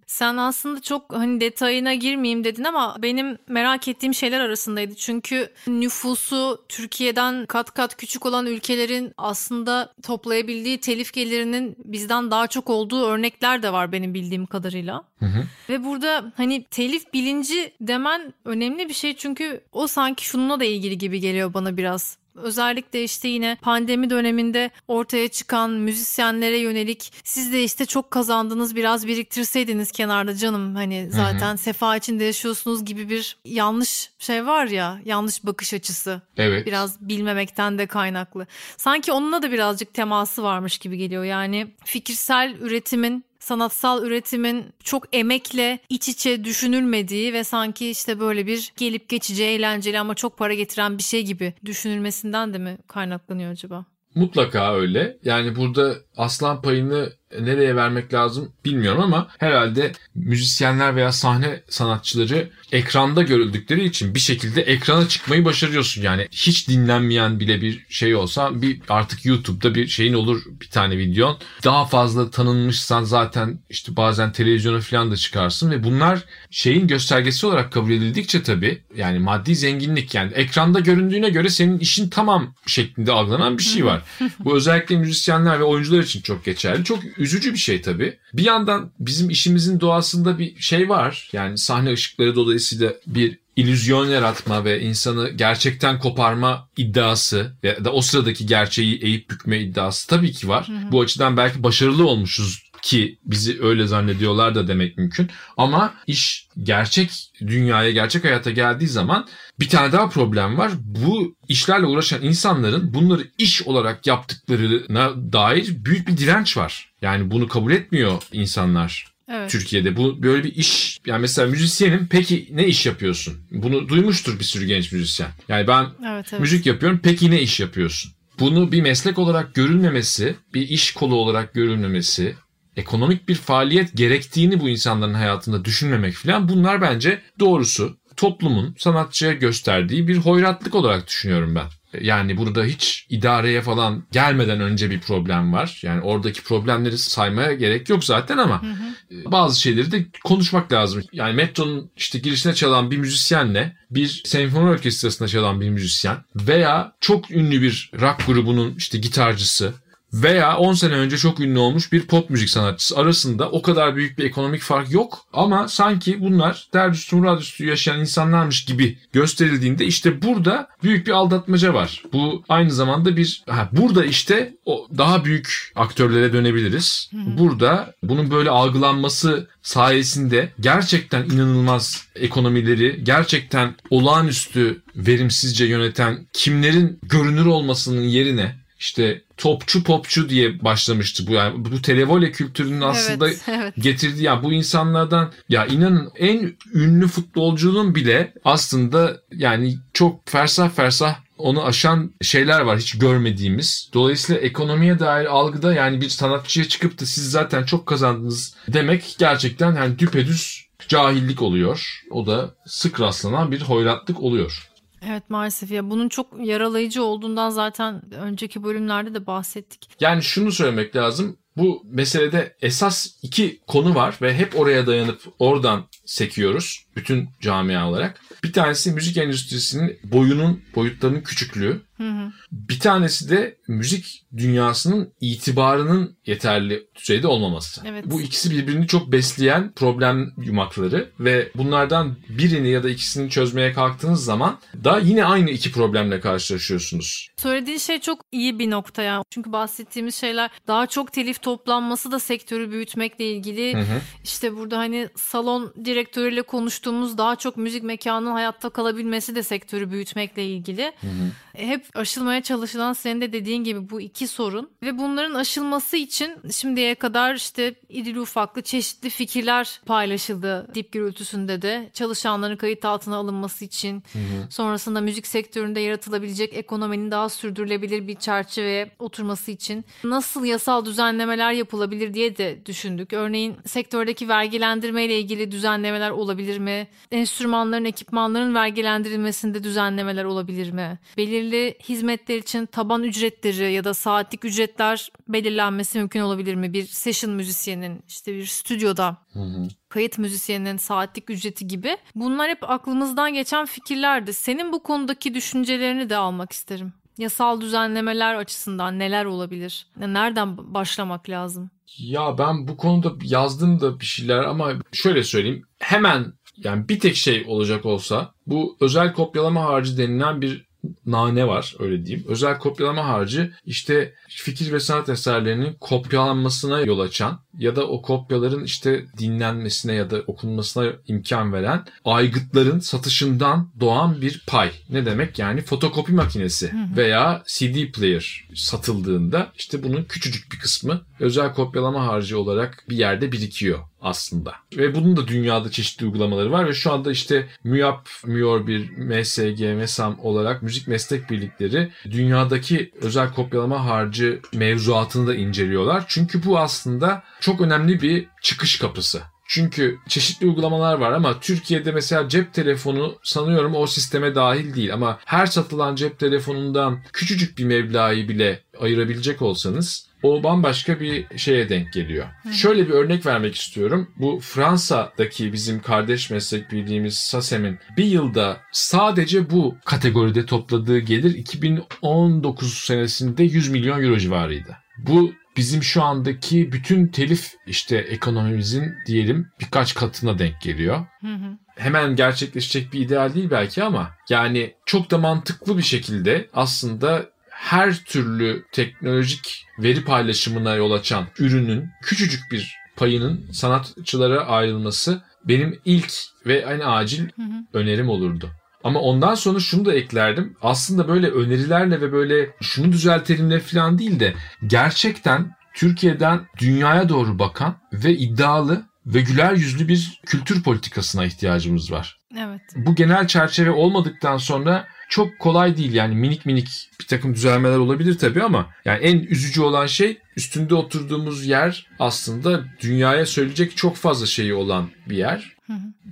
Sen aslında çok hani detayına girmeyeyim dedin ama benim merak ettiğim şeyler arasındaydı. Çünkü nüfusu Türkiye'den kat kat küçük olan ülkelerin aslında toplayabildiği telif gelirinin bizden daha çok olduğu örnekler de var benim bildiğim kadarıyla. Hı hı. Ve burada hani telif bilinci demen önemli bir şey çünkü o sanki şununla da ilgili gibi geliyor bana biraz. Özellikle işte yine pandemi döneminde ortaya çıkan müzisyenlere yönelik siz de işte çok kazandınız biraz biriktirseydiniz kenarda canım hani zaten Hı-hı. sefa içinde yaşıyorsunuz gibi bir yanlış şey var ya yanlış bakış açısı. Evet. Biraz bilmemekten de kaynaklı. Sanki onunla da birazcık teması varmış gibi geliyor. Yani fikirsel üretimin sanatsal üretimin çok emekle iç içe düşünülmediği ve sanki işte böyle bir gelip geçici eğlenceli ama çok para getiren bir şey gibi düşünülmesinden de mi kaynaklanıyor acaba? Mutlaka öyle. Yani burada aslan payını nereye vermek lazım bilmiyorum ama herhalde müzisyenler veya sahne sanatçıları ekranda görüldükleri için bir şekilde ekrana çıkmayı başarıyorsun. Yani hiç dinlenmeyen bile bir şey olsa bir artık YouTube'da bir şeyin olur bir tane videon. Daha fazla tanınmışsan zaten işte bazen televizyona falan da çıkarsın ve bunlar şeyin göstergesi olarak kabul edildikçe tabii yani maddi zenginlik yani ekranda göründüğüne göre senin işin tamam şeklinde algılanan bir şey var. Bu özellikle müzisyenler ve oyuncular için çok geçerli. Çok üzücü bir şey tabii. Bir yandan bizim işimizin doğasında bir şey var. Yani sahne ışıkları dolayısıyla bir illüzyon yaratma ve insanı gerçekten koparma iddiası ya da o sıradaki gerçeği eğip bükme iddiası tabii ki var. Hı hı. Bu açıdan belki başarılı olmuşuz ki bizi öyle zannediyorlar da demek mümkün. Ama iş gerçek dünyaya, gerçek hayata geldiği zaman bir tane daha problem var. Bu işlerle uğraşan insanların bunları iş olarak yaptıklarına dair büyük bir direnç var. Yani bunu kabul etmiyor insanlar. Evet. Türkiye'de bu böyle bir iş yani mesela müzisyenim peki ne iş yapıyorsun? Bunu duymuştur bir sürü genç müzisyen. Yani ben evet, evet. müzik yapıyorum peki ne iş yapıyorsun? bunu bir meslek olarak görülmemesi, bir iş kolu olarak görülmemesi, ekonomik bir faaliyet gerektiğini bu insanların hayatında düşünmemek falan bunlar bence doğrusu toplumun sanatçıya gösterdiği bir hoyratlık olarak düşünüyorum ben. Yani burada hiç idareye falan gelmeden önce bir problem var. Yani oradaki problemleri saymaya gerek yok zaten ama hı hı. bazı şeyleri de konuşmak lazım. Yani metronun işte girişine çalan bir müzisyenle bir senfoni orkestrasında çalan bir müzisyen veya çok ünlü bir rock grubunun işte gitarcısı veya 10 sene önce çok ünlü olmuş bir pop müzik sanatçısı arasında o kadar büyük bir ekonomik fark yok. Ama sanki bunlar Derdüstü Radyosu yaşayan insanlarmış gibi gösterildiğinde işte burada büyük bir aldatmaca var. Bu aynı zamanda bir ha, burada işte o daha büyük aktörlere dönebiliriz. Burada bunun böyle algılanması sayesinde gerçekten inanılmaz ekonomileri gerçekten olağanüstü verimsizce yöneten kimlerin görünür olmasının yerine işte topçu popçu diye başlamıştı bu yani bu televole kültürünün aslında evet, evet. getirdiği ya yani bu insanlardan ya inanın en ünlü futbolcunun bile aslında yani çok fersah fersah onu aşan şeyler var hiç görmediğimiz. Dolayısıyla ekonomiye dair algıda yani bir sanatçıya çıkıp da siz zaten çok kazandınız demek gerçekten yani düpedüz cahillik oluyor. O da sık rastlanan bir hoyratlık oluyor. Evet maalesef ya bunun çok yaralayıcı olduğundan zaten önceki bölümlerde de bahsettik. Yani şunu söylemek lazım. Bu meselede esas iki konu var ve hep oraya dayanıp oradan sekiyoruz bütün camia olarak. Bir tanesi müzik endüstrisinin boyunun, boyutlarının küçüklüğü. Hı hı. Bir tanesi de müzik dünyasının itibarının yeterli düzeyde olmaması. Evet. Bu ikisi birbirini çok besleyen problem yumakları ve bunlardan birini ya da ikisini çözmeye kalktığınız zaman da yine aynı iki problemle karşılaşıyorsunuz. Söylediğin şey çok iyi bir nokta ya. Çünkü bahsettiğimiz şeyler daha çok telif toplanması da sektörü büyütmekle ilgili. Hı hı. İşte burada hani salon direktörüyle konuştuğumuz daha çok müzik mekanının hayatta kalabilmesi de sektörü büyütmekle ilgili. Hı hı. Hep aşılmaya çalışılan senin de dediğin gibi bu iki sorun ve bunların aşılması için şimdiye kadar işte irili ufaklı çeşitli fikirler paylaşıldı dip gürültüsünde de çalışanların kayıt altına alınması için hı hı. sonrasında müzik sektöründe yaratılabilecek ekonominin daha sürdürülebilir bir çerçeveye oturması için nasıl yasal düzenlemeler yapılabilir diye de düşündük. Örneğin sektördeki vergilendirme ile ilgili düzenlemeler olabilir mi? Enstrümanların, ekipmanların vergilendirilmesinde düzenlemeler olabilir mi? Belirli hizmetler için taban ücretleri ya da saatlik ücretler belirlenmesi mümkün olabilir mi? Bir session müzisyenin işte bir stüdyoda hı hı. kayıt müzisyeninin saatlik ücreti gibi. Bunlar hep aklımızdan geçen fikirlerdi. Senin bu konudaki düşüncelerini de almak isterim. Yasal düzenlemeler açısından neler olabilir? Nereden başlamak lazım? Ya ben bu konuda yazdım da bir şeyler ama şöyle söyleyeyim. Hemen yani bir tek şey olacak olsa bu özel kopyalama harcı denilen bir nane var öyle diyeyim. Özel kopyalama harcı işte fikir ve sanat eserlerinin kopyalanmasına yol açan ya da o kopyaların işte dinlenmesine ya da okunmasına imkan veren aygıtların satışından doğan bir pay. Ne demek? Yani fotokopi makinesi veya CD player satıldığında işte bunun küçücük bir kısmı özel kopyalama harcı olarak bir yerde birikiyor aslında. Ve bunun da dünyada çeşitli uygulamaları var ve şu anda işte MÜYAP, MÜYOR bir MSG, MESAM olarak müzik meslek birlikleri dünyadaki özel kopyalama harcı mevzuatını da inceliyorlar. Çünkü bu aslında çok önemli bir çıkış kapısı. Çünkü çeşitli uygulamalar var ama Türkiye'de mesela cep telefonu sanıyorum o sisteme dahil değil ama her satılan cep telefonundan küçücük bir meblağı bile ayırabilecek olsanız o bambaşka bir şeye denk geliyor. Hı. Şöyle bir örnek vermek istiyorum. Bu Fransa'daki bizim kardeş meslek bildiğimiz SASEM'in bir yılda sadece bu kategoride topladığı gelir 2019 senesinde 100 milyon euro civarıydı. Bu bizim şu andaki bütün telif işte ekonomimizin diyelim birkaç katına denk geliyor. Hı hı. Hemen gerçekleşecek bir ideal değil belki ama yani çok da mantıklı bir şekilde aslında her türlü teknolojik veri paylaşımına yol açan ürünün küçücük bir payının sanatçılara ayrılması benim ilk ve en acil hı hı. önerim olurdu. Ama ondan sonra şunu da eklerdim. Aslında böyle önerilerle ve böyle şunu düzeltelimle falan değil de gerçekten Türkiye'den dünyaya doğru bakan ve iddialı ve güler yüzlü bir kültür politikasına ihtiyacımız var. Evet. Bu genel çerçeve olmadıktan sonra çok kolay değil yani minik minik bir takım düzelmeler olabilir tabii ama yani en üzücü olan şey üstünde oturduğumuz yer aslında dünyaya söyleyecek çok fazla şeyi olan bir yer.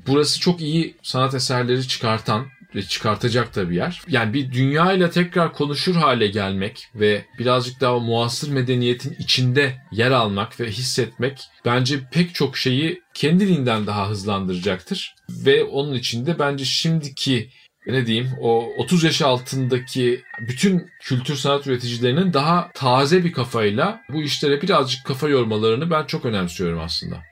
Burası çok iyi sanat eserleri çıkartan çıkartacak da bir yer. Yani bir dünya ile tekrar konuşur hale gelmek ve birazcık daha muasır medeniyetin içinde yer almak ve hissetmek bence pek çok şeyi kendiliğinden daha hızlandıracaktır. Ve onun için de bence şimdiki ne diyeyim o 30 yaş altındaki bütün kültür sanat üreticilerinin daha taze bir kafayla bu işlere birazcık kafa yormalarını ben çok önemsiyorum aslında.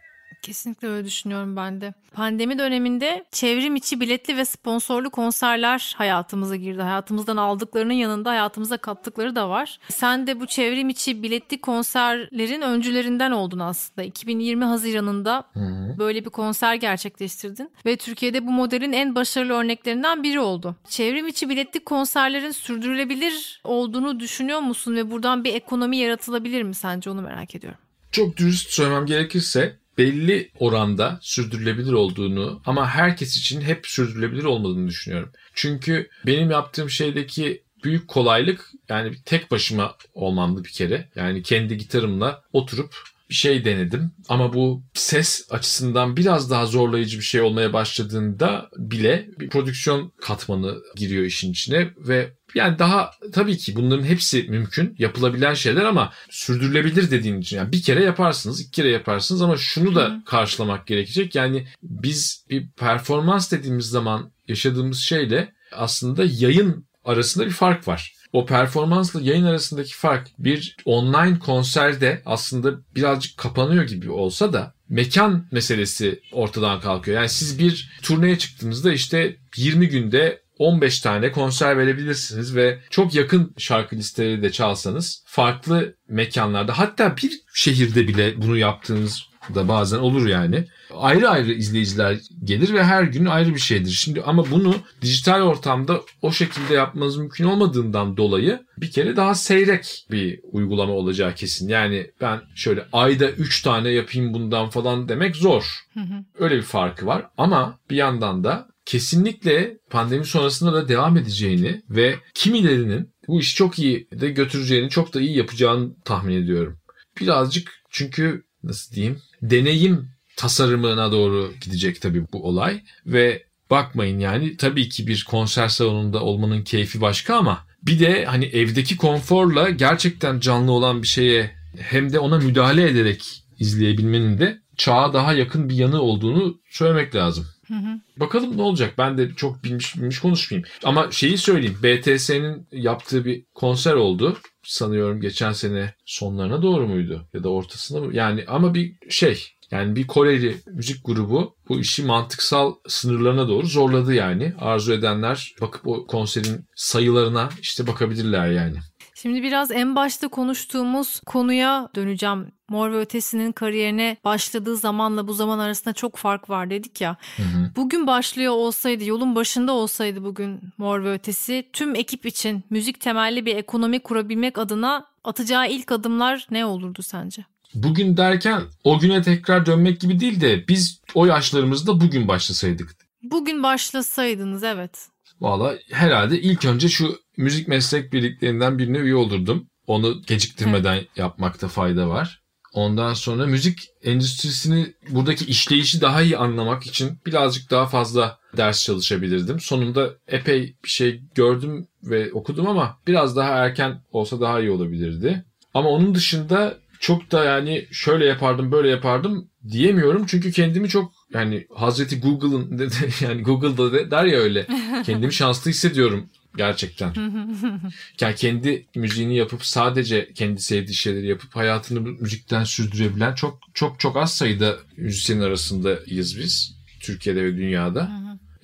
Kesinlikle öyle düşünüyorum ben de. Pandemi döneminde çevrim içi biletli ve sponsorlu konserler hayatımıza girdi. Hayatımızdan aldıklarının yanında hayatımıza kattıkları da var. Sen de bu çevrim içi biletli konserlerin öncülerinden oldun aslında. 2020 Haziran'ında Hı-hı. böyle bir konser gerçekleştirdin ve Türkiye'de bu modelin en başarılı örneklerinden biri oldu. Çevrim içi biletli konserlerin sürdürülebilir olduğunu düşünüyor musun ve buradan bir ekonomi yaratılabilir mi sence onu merak ediyorum. Çok dürüst söylemem gerekirse belli oranda sürdürülebilir olduğunu ama herkes için hep sürdürülebilir olmadığını düşünüyorum. Çünkü benim yaptığım şeydeki büyük kolaylık yani tek başıma olmamdı bir kere. Yani kendi gitarımla oturup bir şey denedim ama bu ses açısından biraz daha zorlayıcı bir şey olmaya başladığında bile bir prodüksiyon katmanı giriyor işin içine ve yani daha tabii ki bunların hepsi mümkün yapılabilen şeyler ama sürdürülebilir dediğin için yani bir kere yaparsınız iki kere yaparsınız ama şunu da karşılamak gerekecek. Yani biz bir performans dediğimiz zaman yaşadığımız şeyle aslında yayın arasında bir fark var. O performansla yayın arasındaki fark bir online konserde aslında birazcık kapanıyor gibi olsa da mekan meselesi ortadan kalkıyor. Yani siz bir turneye çıktığınızda işte 20 günde 15 tane konser verebilirsiniz ve çok yakın şarkı listeleri de çalsanız farklı mekanlarda hatta bir şehirde bile bunu yaptığınız da bazen olur yani. Ayrı ayrı izleyiciler gelir ve her gün ayrı bir şeydir. Şimdi ama bunu dijital ortamda o şekilde yapmanız mümkün olmadığından dolayı bir kere daha seyrek bir uygulama olacağı kesin. Yani ben şöyle ayda 3 tane yapayım bundan falan demek zor. Öyle bir farkı var ama bir yandan da kesinlikle pandemi sonrasında da devam edeceğini ve kimilerinin bu işi çok iyi de götüreceğini, çok da iyi yapacağını tahmin ediyorum. Birazcık çünkü nasıl diyeyim deneyim tasarımına doğru gidecek tabii bu olay ve bakmayın yani tabii ki bir konser salonunda olmanın keyfi başka ama bir de hani evdeki konforla gerçekten canlı olan bir şeye hem de ona müdahale ederek izleyebilmenin de çağa daha yakın bir yanı olduğunu söylemek lazım. Hı hı. Bakalım ne olacak? Ben de çok bilmiş bilmiş konuşmayayım. Ama şeyi söyleyeyim. BTS'nin yaptığı bir konser oldu. Sanıyorum geçen sene sonlarına doğru muydu? Ya da ortasında mı? Yani ama bir şey yani bir Koreli müzik grubu bu işi mantıksal sınırlarına doğru zorladı yani. Arzu edenler bakıp o konserin sayılarına işte bakabilirler yani. Şimdi biraz en başta konuştuğumuz konuya döneceğim. Mor ve Ötesi'nin kariyerine başladığı zamanla bu zaman arasında çok fark var dedik ya. Hı hı. Bugün başlıyor olsaydı, yolun başında olsaydı bugün Mor ve Ötesi tüm ekip için müzik temelli bir ekonomi kurabilmek adına atacağı ilk adımlar ne olurdu sence? Bugün derken o güne tekrar dönmek gibi değil de biz o yaşlarımızda bugün başlasaydık. Bugün başlasaydınız evet. Valla herhalde ilk önce şu müzik meslek birliklerinden birine üye olurdum. Onu geciktirmeden evet. yapmakta fayda var. Ondan sonra müzik endüstrisini buradaki işleyişi daha iyi anlamak için birazcık daha fazla ders çalışabilirdim. Sonunda epey bir şey gördüm ve okudum ama biraz daha erken olsa daha iyi olabilirdi. Ama onun dışında çok da yani şöyle yapardım böyle yapardım diyemiyorum. Çünkü kendimi çok yani Hazreti Google'ın yani Google'da de, der ya öyle kendimi şanslı hissediyorum gerçekten. yani kendi müziğini yapıp sadece kendi sevdiği şeyleri yapıp hayatını müzikten sürdürebilen çok çok çok az sayıda müzisyen arasındayız biz Türkiye'de ve dünyada.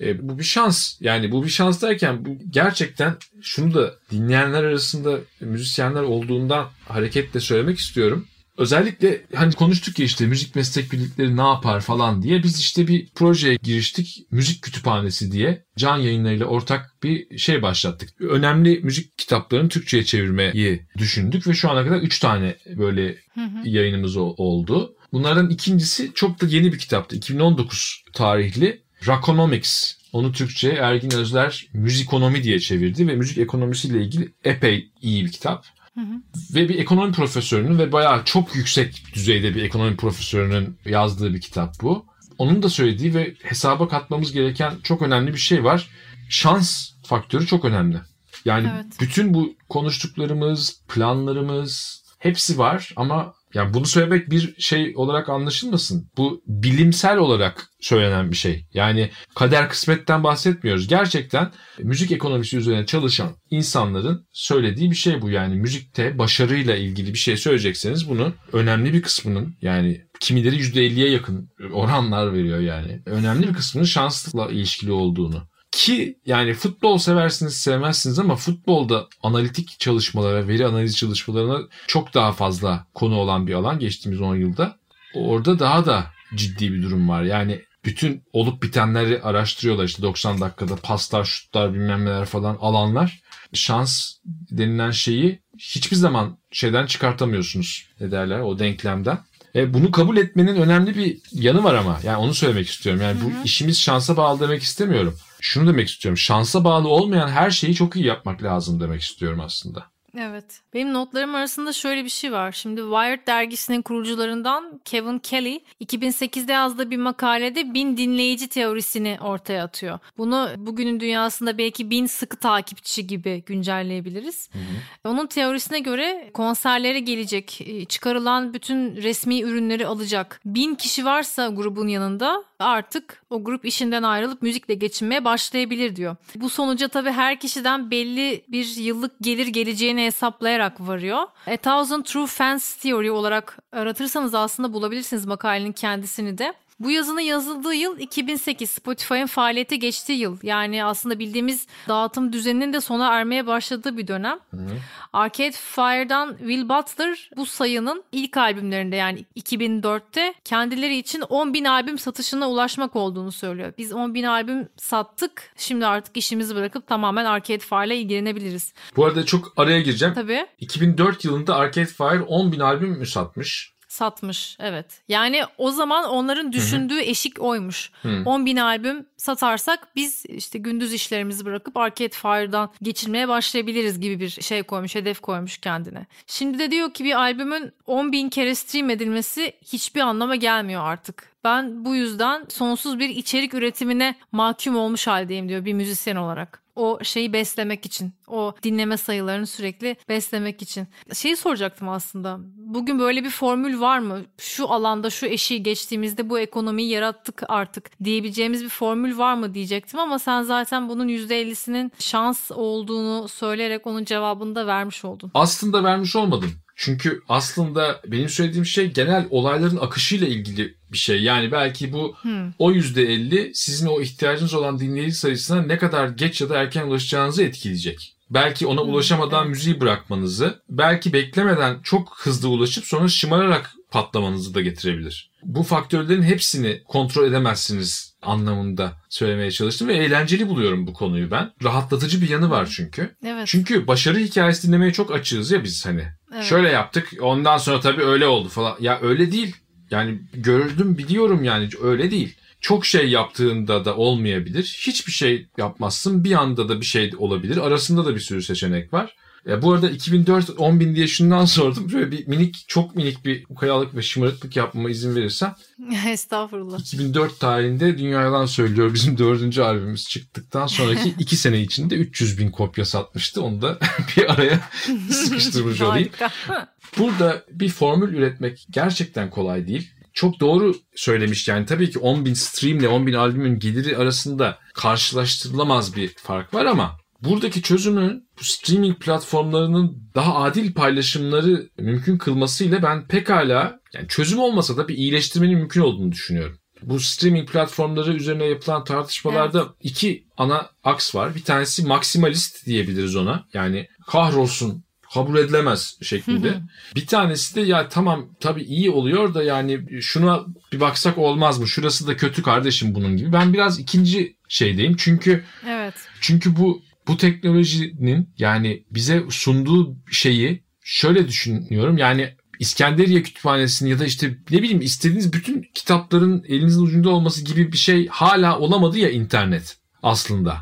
E, bu bir şans. Yani bu bir şans derken bu gerçekten şunu da dinleyenler arasında müzisyenler olduğundan hareketle söylemek istiyorum. Özellikle hani konuştuk ya işte müzik meslek birlikleri ne yapar falan diye biz işte bir projeye giriştik. Müzik kütüphanesi diye can yayınlarıyla ortak bir şey başlattık. Önemli müzik kitaplarını Türkçe'ye çevirmeyi düşündük ve şu ana kadar 3 tane böyle yayınımız oldu. Bunlardan ikincisi çok da yeni bir kitaptı. 2019 tarihli Rockonomics Onu Türkçe Ergin Özler müzikonomi diye çevirdi ve müzik ekonomisiyle ilgili epey iyi bir kitap. Hı hı. Ve bir ekonomi profesörünün ve bayağı çok yüksek düzeyde bir ekonomi profesörünün yazdığı bir kitap bu. Onun da söylediği ve hesaba katmamız gereken çok önemli bir şey var. Şans faktörü çok önemli. Yani evet. bütün bu konuştuklarımız, planlarımız hepsi var ama yani bunu söylemek bir şey olarak anlaşılmasın. Bu bilimsel olarak söylenen bir şey. Yani kader kısmetten bahsetmiyoruz. Gerçekten müzik ekonomisi üzerine çalışan insanların söylediği bir şey bu. Yani müzikte başarıyla ilgili bir şey söyleyecekseniz bunu önemli bir kısmının yani kimileri %50'ye yakın oranlar veriyor yani. Önemli bir kısmının şansla ilişkili olduğunu ki yani futbol seversiniz sevmezsiniz ama futbolda analitik çalışmalara, veri analiz çalışmalarına çok daha fazla konu olan bir alan geçtiğimiz 10 yılda. Orada daha da ciddi bir durum var. Yani bütün olup bitenleri araştırıyorlar işte 90 dakikada paslar, şutlar bilmem neler falan alanlar. Şans denilen şeyi hiçbir zaman şeyden çıkartamıyorsunuz. Ne derler o denklemden. E, bunu kabul etmenin önemli bir yanı var ama. Yani onu söylemek istiyorum. Yani bu hı hı. işimiz şansa bağlı demek istemiyorum şunu demek istiyorum. Şansa bağlı olmayan her şeyi çok iyi yapmak lazım demek istiyorum aslında. Evet. Benim notlarım arasında şöyle bir şey var. Şimdi Wired dergisinin kurucularından Kevin Kelly 2008'de yazdığı bir makalede bin dinleyici teorisini ortaya atıyor. Bunu bugünün dünyasında belki bin sıkı takipçi gibi güncelleyebiliriz. Hı hı. Onun teorisine göre konserlere gelecek, e, çıkarılan bütün resmi ürünleri alacak. Bin kişi varsa grubun yanında artık o grup işinden ayrılıp müzikle geçinmeye başlayabilir diyor. Bu sonuca tabii her kişiden belli bir yıllık gelir geleceğini hesaplayarak varıyor. A Thousand True Fans Theory olarak aratırsanız aslında bulabilirsiniz makalenin kendisini de. Bu yazının yazıldığı yıl 2008 Spotify'ın faaliyete geçtiği yıl. Yani aslında bildiğimiz dağıtım düzeninin de sona ermeye başladığı bir dönem. Hı. Arcade Fire'dan Will Butler bu sayının ilk albümlerinde yani 2004'te kendileri için 10 bin albüm satışına ulaşmak olduğunu söylüyor. Biz 10 bin albüm sattık. Şimdi artık işimizi bırakıp tamamen Arcade Fire ile ilgilenebiliriz. Bu arada çok araya gireceğim. Tabii. 2004 yılında Arcade Fire 10 bin albüm mü satmış? Satmış evet. Yani o zaman onların düşündüğü Hı-hı. eşik oymuş. Hı. 10 bin albüm satarsak biz işte gündüz işlerimizi bırakıp Arcade Fire'dan geçirmeye başlayabiliriz gibi bir şey koymuş, hedef koymuş kendine. Şimdi de diyor ki bir albümün 10 bin kere stream edilmesi hiçbir anlama gelmiyor artık. Ben bu yüzden sonsuz bir içerik üretimine mahkum olmuş haldeyim diyor bir müzisyen olarak o şeyi beslemek için. O dinleme sayılarını sürekli beslemek için. Şeyi soracaktım aslında. Bugün böyle bir formül var mı? Şu alanda şu eşiği geçtiğimizde bu ekonomiyi yarattık artık diyebileceğimiz bir formül var mı diyecektim ama sen zaten bunun %50'sinin şans olduğunu söyleyerek onun cevabını da vermiş oldun. Aslında vermiş olmadım. Çünkü aslında benim söylediğim şey genel olayların akışıyla ilgili bir şey. Yani belki bu hmm. o yüzde elli sizin o ihtiyacınız olan dinleyici sayısına ne kadar geç ya da erken ulaşacağınızı etkileyecek. Belki ona hmm, ulaşamadan evet. müziği bırakmanızı, belki beklemeden çok hızlı ulaşıp sonra şımararak patlamanızı da getirebilir. Bu faktörlerin hepsini kontrol edemezsiniz anlamında söylemeye çalıştım ve eğlenceli buluyorum bu konuyu ben. Rahatlatıcı bir yanı var çünkü. Evet. Çünkü başarı hikayesi dinlemeye çok açığız ya biz hani. Evet. Şöyle yaptık ondan sonra tabii öyle oldu falan. Ya öyle değil. Yani gördüm biliyorum yani öyle değil. Çok şey yaptığında da olmayabilir. Hiçbir şey yapmazsın bir anda da bir şey olabilir. Arasında da bir sürü seçenek var. Ya bu arada 2004 10 bin diye şundan sordum. Böyle bir minik çok minik bir ukayalık ve şımarıklık yapmama izin verirsen. Estağfurullah. 2004 tarihinde Dünya Yalan Söylüyor bizim dördüncü albümümüz çıktıktan sonraki iki sene içinde 300 bin kopya satmıştı. Onu da bir araya sıkıştırmış olayım. Burada bir formül üretmek gerçekten kolay değil çok doğru söylemiş yani tabii ki 10 bin stream ile 10 bin albümün geliri arasında karşılaştırılamaz bir fark var ama buradaki çözümün bu streaming platformlarının daha adil paylaşımları mümkün kılmasıyla ben pekala yani çözüm olmasa da bir iyileştirmenin mümkün olduğunu düşünüyorum. Bu streaming platformları üzerine yapılan tartışmalarda evet. iki ana aks var. Bir tanesi maksimalist diyebiliriz ona. Yani kahrolsun kabul edilemez şeklinde. bir tanesi de ya tamam tabii iyi oluyor da yani şuna bir baksak olmaz mı? Şurası da kötü kardeşim bunun gibi. Ben biraz ikinci şeydeyim. Çünkü Evet. Çünkü bu bu teknolojinin yani bize sunduğu şeyi şöyle düşünüyorum. Yani İskenderiye Kütüphanesi'nin ya da işte ne bileyim istediğiniz bütün kitapların elinizin ucunda olması gibi bir şey hala olamadı ya internet. aslında.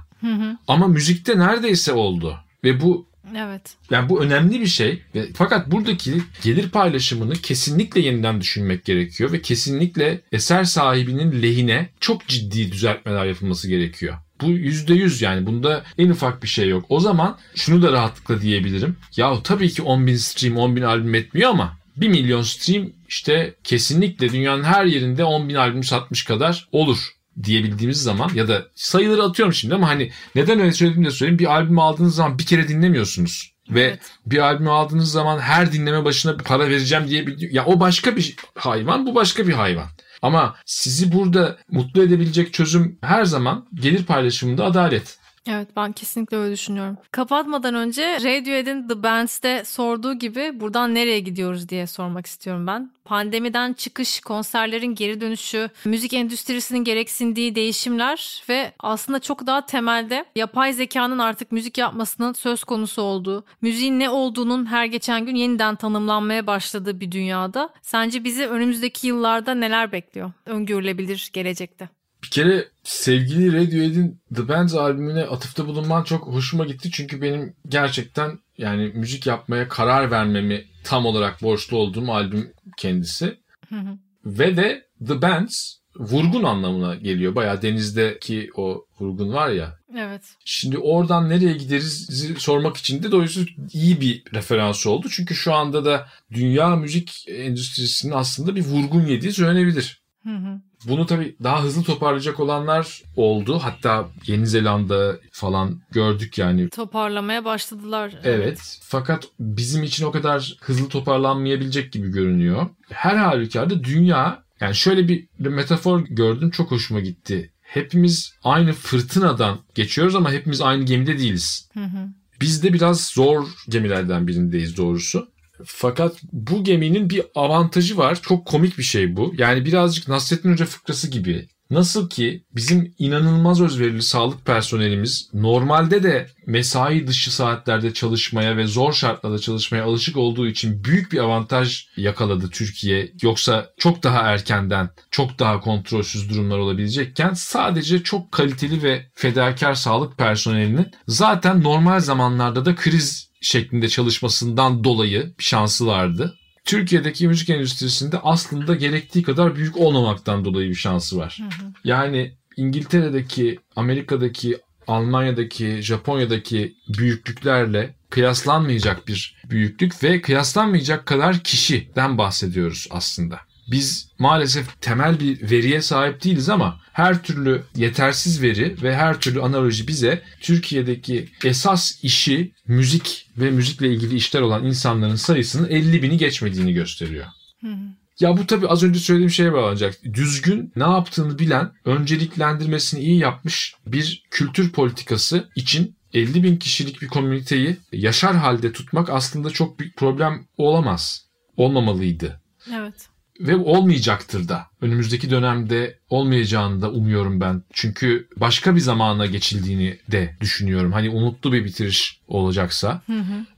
Ama müzikte neredeyse oldu. Ve bu Evet. yani bu önemli bir şey. Fakat buradaki gelir paylaşımını kesinlikle yeniden düşünmek gerekiyor ve kesinlikle eser sahibinin lehine çok ciddi düzeltmeler yapılması gerekiyor. Bu yüzde yüz yani bunda en ufak bir şey yok. O zaman şunu da rahatlıkla diyebilirim. Ya tabii ki 10 bin stream 10 bin albüm etmiyor ama 1 milyon stream işte kesinlikle dünyanın her yerinde 10 bin albüm satmış kadar olur diyebildiğimiz zaman ya da sayıları atıyorum şimdi ama hani neden öyle söylediğimi de söyleyeyim. Bir albüm aldığınız zaman bir kere dinlemiyorsunuz. Ve Evet. bir albümü aldığınız zaman her dinleme başına bir para vereceğim diye bir... Ya o başka bir hayvan, bu başka bir hayvan. Ama sizi burada mutlu edebilecek çözüm her zaman gelir paylaşımında adalet. Evet ben kesinlikle öyle düşünüyorum. Kapatmadan önce Radiohead'in The Bands'te sorduğu gibi buradan nereye gidiyoruz diye sormak istiyorum ben. Pandemiden çıkış, konserlerin geri dönüşü, müzik endüstrisinin gereksindiği değişimler ve aslında çok daha temelde yapay zekanın artık müzik yapmasının söz konusu olduğu, müziğin ne olduğunun her geçen gün yeniden tanımlanmaya başladığı bir dünyada sence bizi önümüzdeki yıllarda neler bekliyor? Öngörülebilir gelecekte. Bir kere sevgili Radiohead'in The Bands albümüne atıfta bulunman çok hoşuma gitti. Çünkü benim gerçekten yani müzik yapmaya karar vermemi tam olarak borçlu olduğum albüm kendisi. Hı hı. Ve de The Bands vurgun anlamına geliyor. Bayağı denizdeki o vurgun var ya. Evet. Şimdi oradan nereye gideriz sormak için de dolayısıyla iyi bir referans oldu. Çünkü şu anda da dünya müzik endüstrisinin aslında bir vurgun yediği söylenebilir. Hı hı. Bunu tabii daha hızlı toparlayacak olanlar oldu. Hatta Yeni Zelanda falan gördük yani. Toparlamaya başladılar. Evet. Fakat bizim için o kadar hızlı toparlanmayabilecek gibi görünüyor. Her halükarda dünya yani şöyle bir, bir metafor gördüm çok hoşuma gitti. Hepimiz aynı fırtınadan geçiyoruz ama hepimiz aynı gemide değiliz. Hı hı. Biz de biraz zor gemilerden birindeyiz doğrusu. Fakat bu geminin bir avantajı var. Çok komik bir şey bu. Yani birazcık Nasrettin Hoca fıkrası gibi. Nasıl ki bizim inanılmaz özverili sağlık personelimiz normalde de mesai dışı saatlerde çalışmaya ve zor şartlarda çalışmaya alışık olduğu için büyük bir avantaj yakaladı Türkiye. Yoksa çok daha erkenden, çok daha kontrolsüz durumlar olabilecekken sadece çok kaliteli ve fedakar sağlık personelinin zaten normal zamanlarda da kriz şeklinde çalışmasından dolayı şansı vardı. Türkiye'deki müzik endüstrisinde aslında gerektiği kadar büyük olmamaktan dolayı bir şansı var. Yani İngiltere'deki, Amerika'daki, Almanya'daki, Japonya'daki büyüklüklerle kıyaslanmayacak bir büyüklük ve kıyaslanmayacak kadar kişiden bahsediyoruz aslında. Biz maalesef temel bir veriye sahip değiliz ama her türlü yetersiz veri ve her türlü analoji bize Türkiye'deki esas işi müzik ve müzikle ilgili işler olan insanların sayısının 50 bini geçmediğini gösteriyor. Ya bu tabii az önce söylediğim şeye bağlanacak. Düzgün ne yaptığını bilen, önceliklendirmesini iyi yapmış bir kültür politikası için 50 bin kişilik bir komüniteyi yaşar halde tutmak aslında çok büyük problem olamaz. Olmamalıydı Evet. Ve olmayacaktır da. Önümüzdeki dönemde olmayacağını da umuyorum ben. Çünkü başka bir zamana geçildiğini de düşünüyorum. Hani umutlu bir bitiriş olacaksa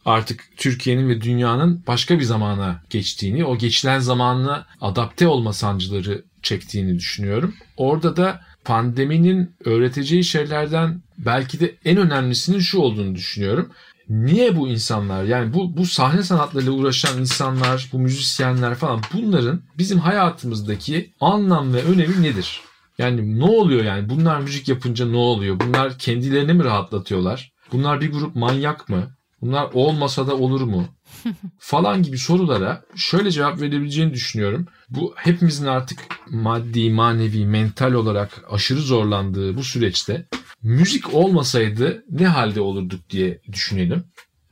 artık Türkiye'nin ve dünyanın başka bir zamana geçtiğini, o geçilen zamanla adapte olma sancıları çektiğini düşünüyorum. Orada da pandeminin öğreteceği şeylerden belki de en önemlisinin şu olduğunu düşünüyorum. Niye bu insanlar yani bu bu sahne sanatlarıyla uğraşan insanlar, bu müzisyenler falan bunların bizim hayatımızdaki anlam ve önemi nedir? Yani ne oluyor yani? Bunlar müzik yapınca ne oluyor? Bunlar kendilerini mi rahatlatıyorlar? Bunlar bir grup manyak mı? Bunlar olmasa da olur mu? Falan gibi sorulara şöyle cevap verebileceğini düşünüyorum. Bu hepimizin artık maddi, manevi, mental olarak aşırı zorlandığı bu süreçte müzik olmasaydı ne halde olurduk diye düşünelim.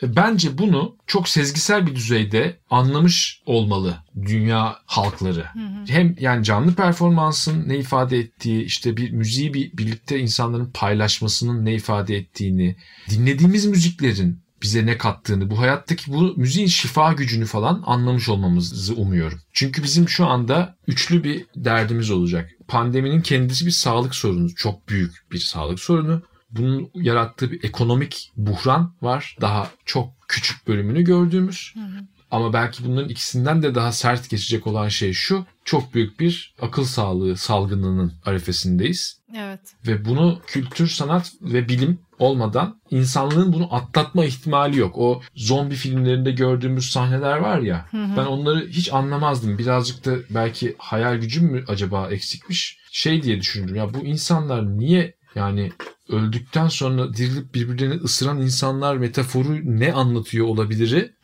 E, Bence bunu çok sezgisel bir düzeyde anlamış olmalı dünya halkları. Hem yani canlı performansın ne ifade ettiği, işte bir müziği bir birlikte insanların paylaşmasının ne ifade ettiğini, dinlediğimiz müziklerin bize ne kattığını, bu hayattaki bu müziğin şifa gücünü falan anlamış olmamızı umuyorum. Çünkü bizim şu anda üçlü bir derdimiz olacak. Pandeminin kendisi bir sağlık sorunu, çok büyük bir sağlık sorunu. Bunun yarattığı bir ekonomik buhran var. Daha çok küçük bölümünü gördüğümüz. Ama belki bunların ikisinden de daha sert geçecek olan şey şu. Çok büyük bir akıl sağlığı salgınının arifesindeyiz. Evet. Ve bunu kültür, sanat ve bilim olmadan insanlığın bunu atlatma ihtimali yok. O zombi filmlerinde gördüğümüz sahneler var ya Hı hı. ben onları hiç anlamazdım. Birazcık da belki hayal gücüm mü acaba eksikmiş? Şey diye düşündüm ya bu insanlar niye yani öldükten sonra dirilip birbirlerini ısıran insanlar metaforu ne anlatıyor olabiliri?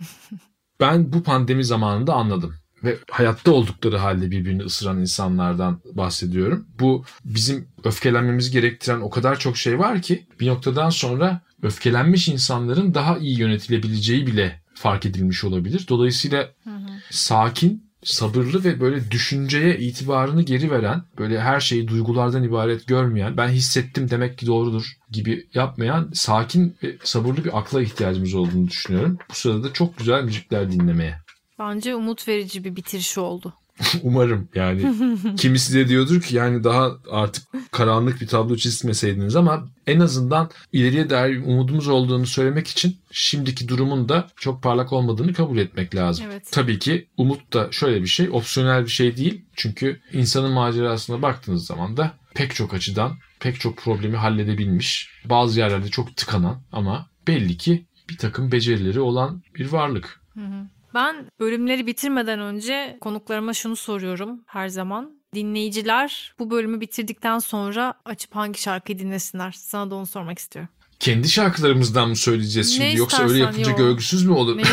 Ben bu pandemi zamanında anladım ve hayatta oldukları halde birbirini ısıran insanlardan bahsediyorum. Bu bizim öfkelenmemizi gerektiren o kadar çok şey var ki bir noktadan sonra öfkelenmiş insanların daha iyi yönetilebileceği bile fark edilmiş olabilir. Dolayısıyla sakin, sabırlı ve böyle düşünceye itibarını geri veren, böyle her şeyi duygulardan ibaret görmeyen, ben hissettim demek ki doğrudur gibi yapmayan sakin ve sabırlı bir akla ihtiyacımız olduğunu düşünüyorum. Bu sırada çok güzel müzikler dinlemeye. Bence umut verici bir bitiriş oldu. Umarım yani. Kimisi de diyordur ki yani daha artık karanlık bir tablo çizmeseydiniz ama en azından ileriye dair umudumuz olduğunu söylemek için şimdiki durumun da çok parlak olmadığını kabul etmek lazım. Evet. Tabii ki umut da şöyle bir şey, opsiyonel bir şey değil. Çünkü insanın macerasına baktığınız zaman da pek çok açıdan pek çok problemi halledebilmiş. Bazı yerlerde çok tıkanan ama belli ki bir takım becerileri olan bir varlık. Ben bölümleri bitirmeden önce konuklarıma şunu soruyorum her zaman. Dinleyiciler bu bölümü bitirdikten sonra açıp hangi şarkıyı dinlesinler? Sana da onu sormak istiyorum. Kendi şarkılarımızdan mı söyleyeceğiz şimdi Ne yoksa öyle yapınca yok. görgüsüz mü olur? Ne,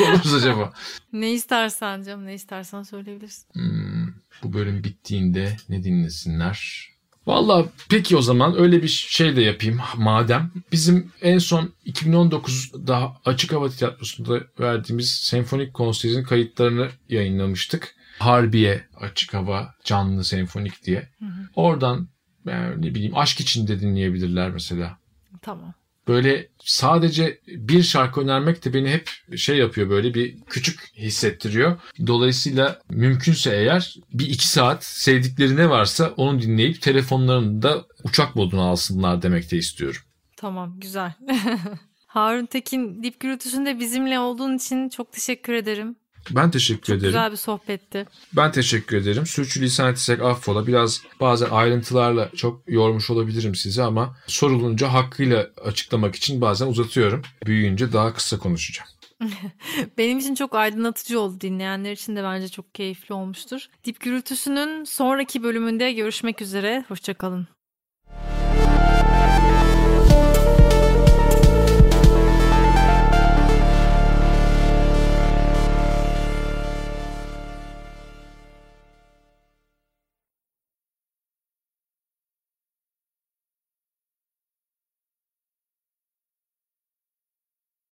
oluruz acaba? ne istersen canım ne istersen söyleyebilirsin. Hmm, bu bölüm bittiğinde ne dinlesinler? Valla peki o zaman öyle bir şey de yapayım madem. Bizim en son 2019'da Açık Hava Tiyatrosu'nda verdiğimiz senfonik konserin kayıtlarını yayınlamıştık. Harbiye Açık Hava Canlı Senfonik diye. Oradan yani ne bileyim aşk içinde dinleyebilirler mesela. Tamam. Böyle sadece bir şarkı önermek de beni hep şey yapıyor böyle bir küçük hissettiriyor. Dolayısıyla mümkünse eğer bir iki saat sevdikleri ne varsa onu dinleyip telefonlarını da uçak moduna alsınlar demek de istiyorum. Tamam güzel. Harun Tekin Dip Gürültüsü'nde bizimle olduğun için çok teşekkür ederim. Ben teşekkür ederim. Güzel bir sohbetti. Ben teşekkür ederim. Sürçülisan etsek affola. Biraz bazen ayrıntılarla çok yormuş olabilirim sizi ama sorulunca hakkıyla açıklamak için bazen uzatıyorum. Büyüyünce daha kısa konuşacağım. Benim için çok aydınlatıcı oldu. Dinleyenler için de bence çok keyifli olmuştur. Dip Gürültüsü'nün sonraki bölümünde görüşmek üzere. Hoşçakalın.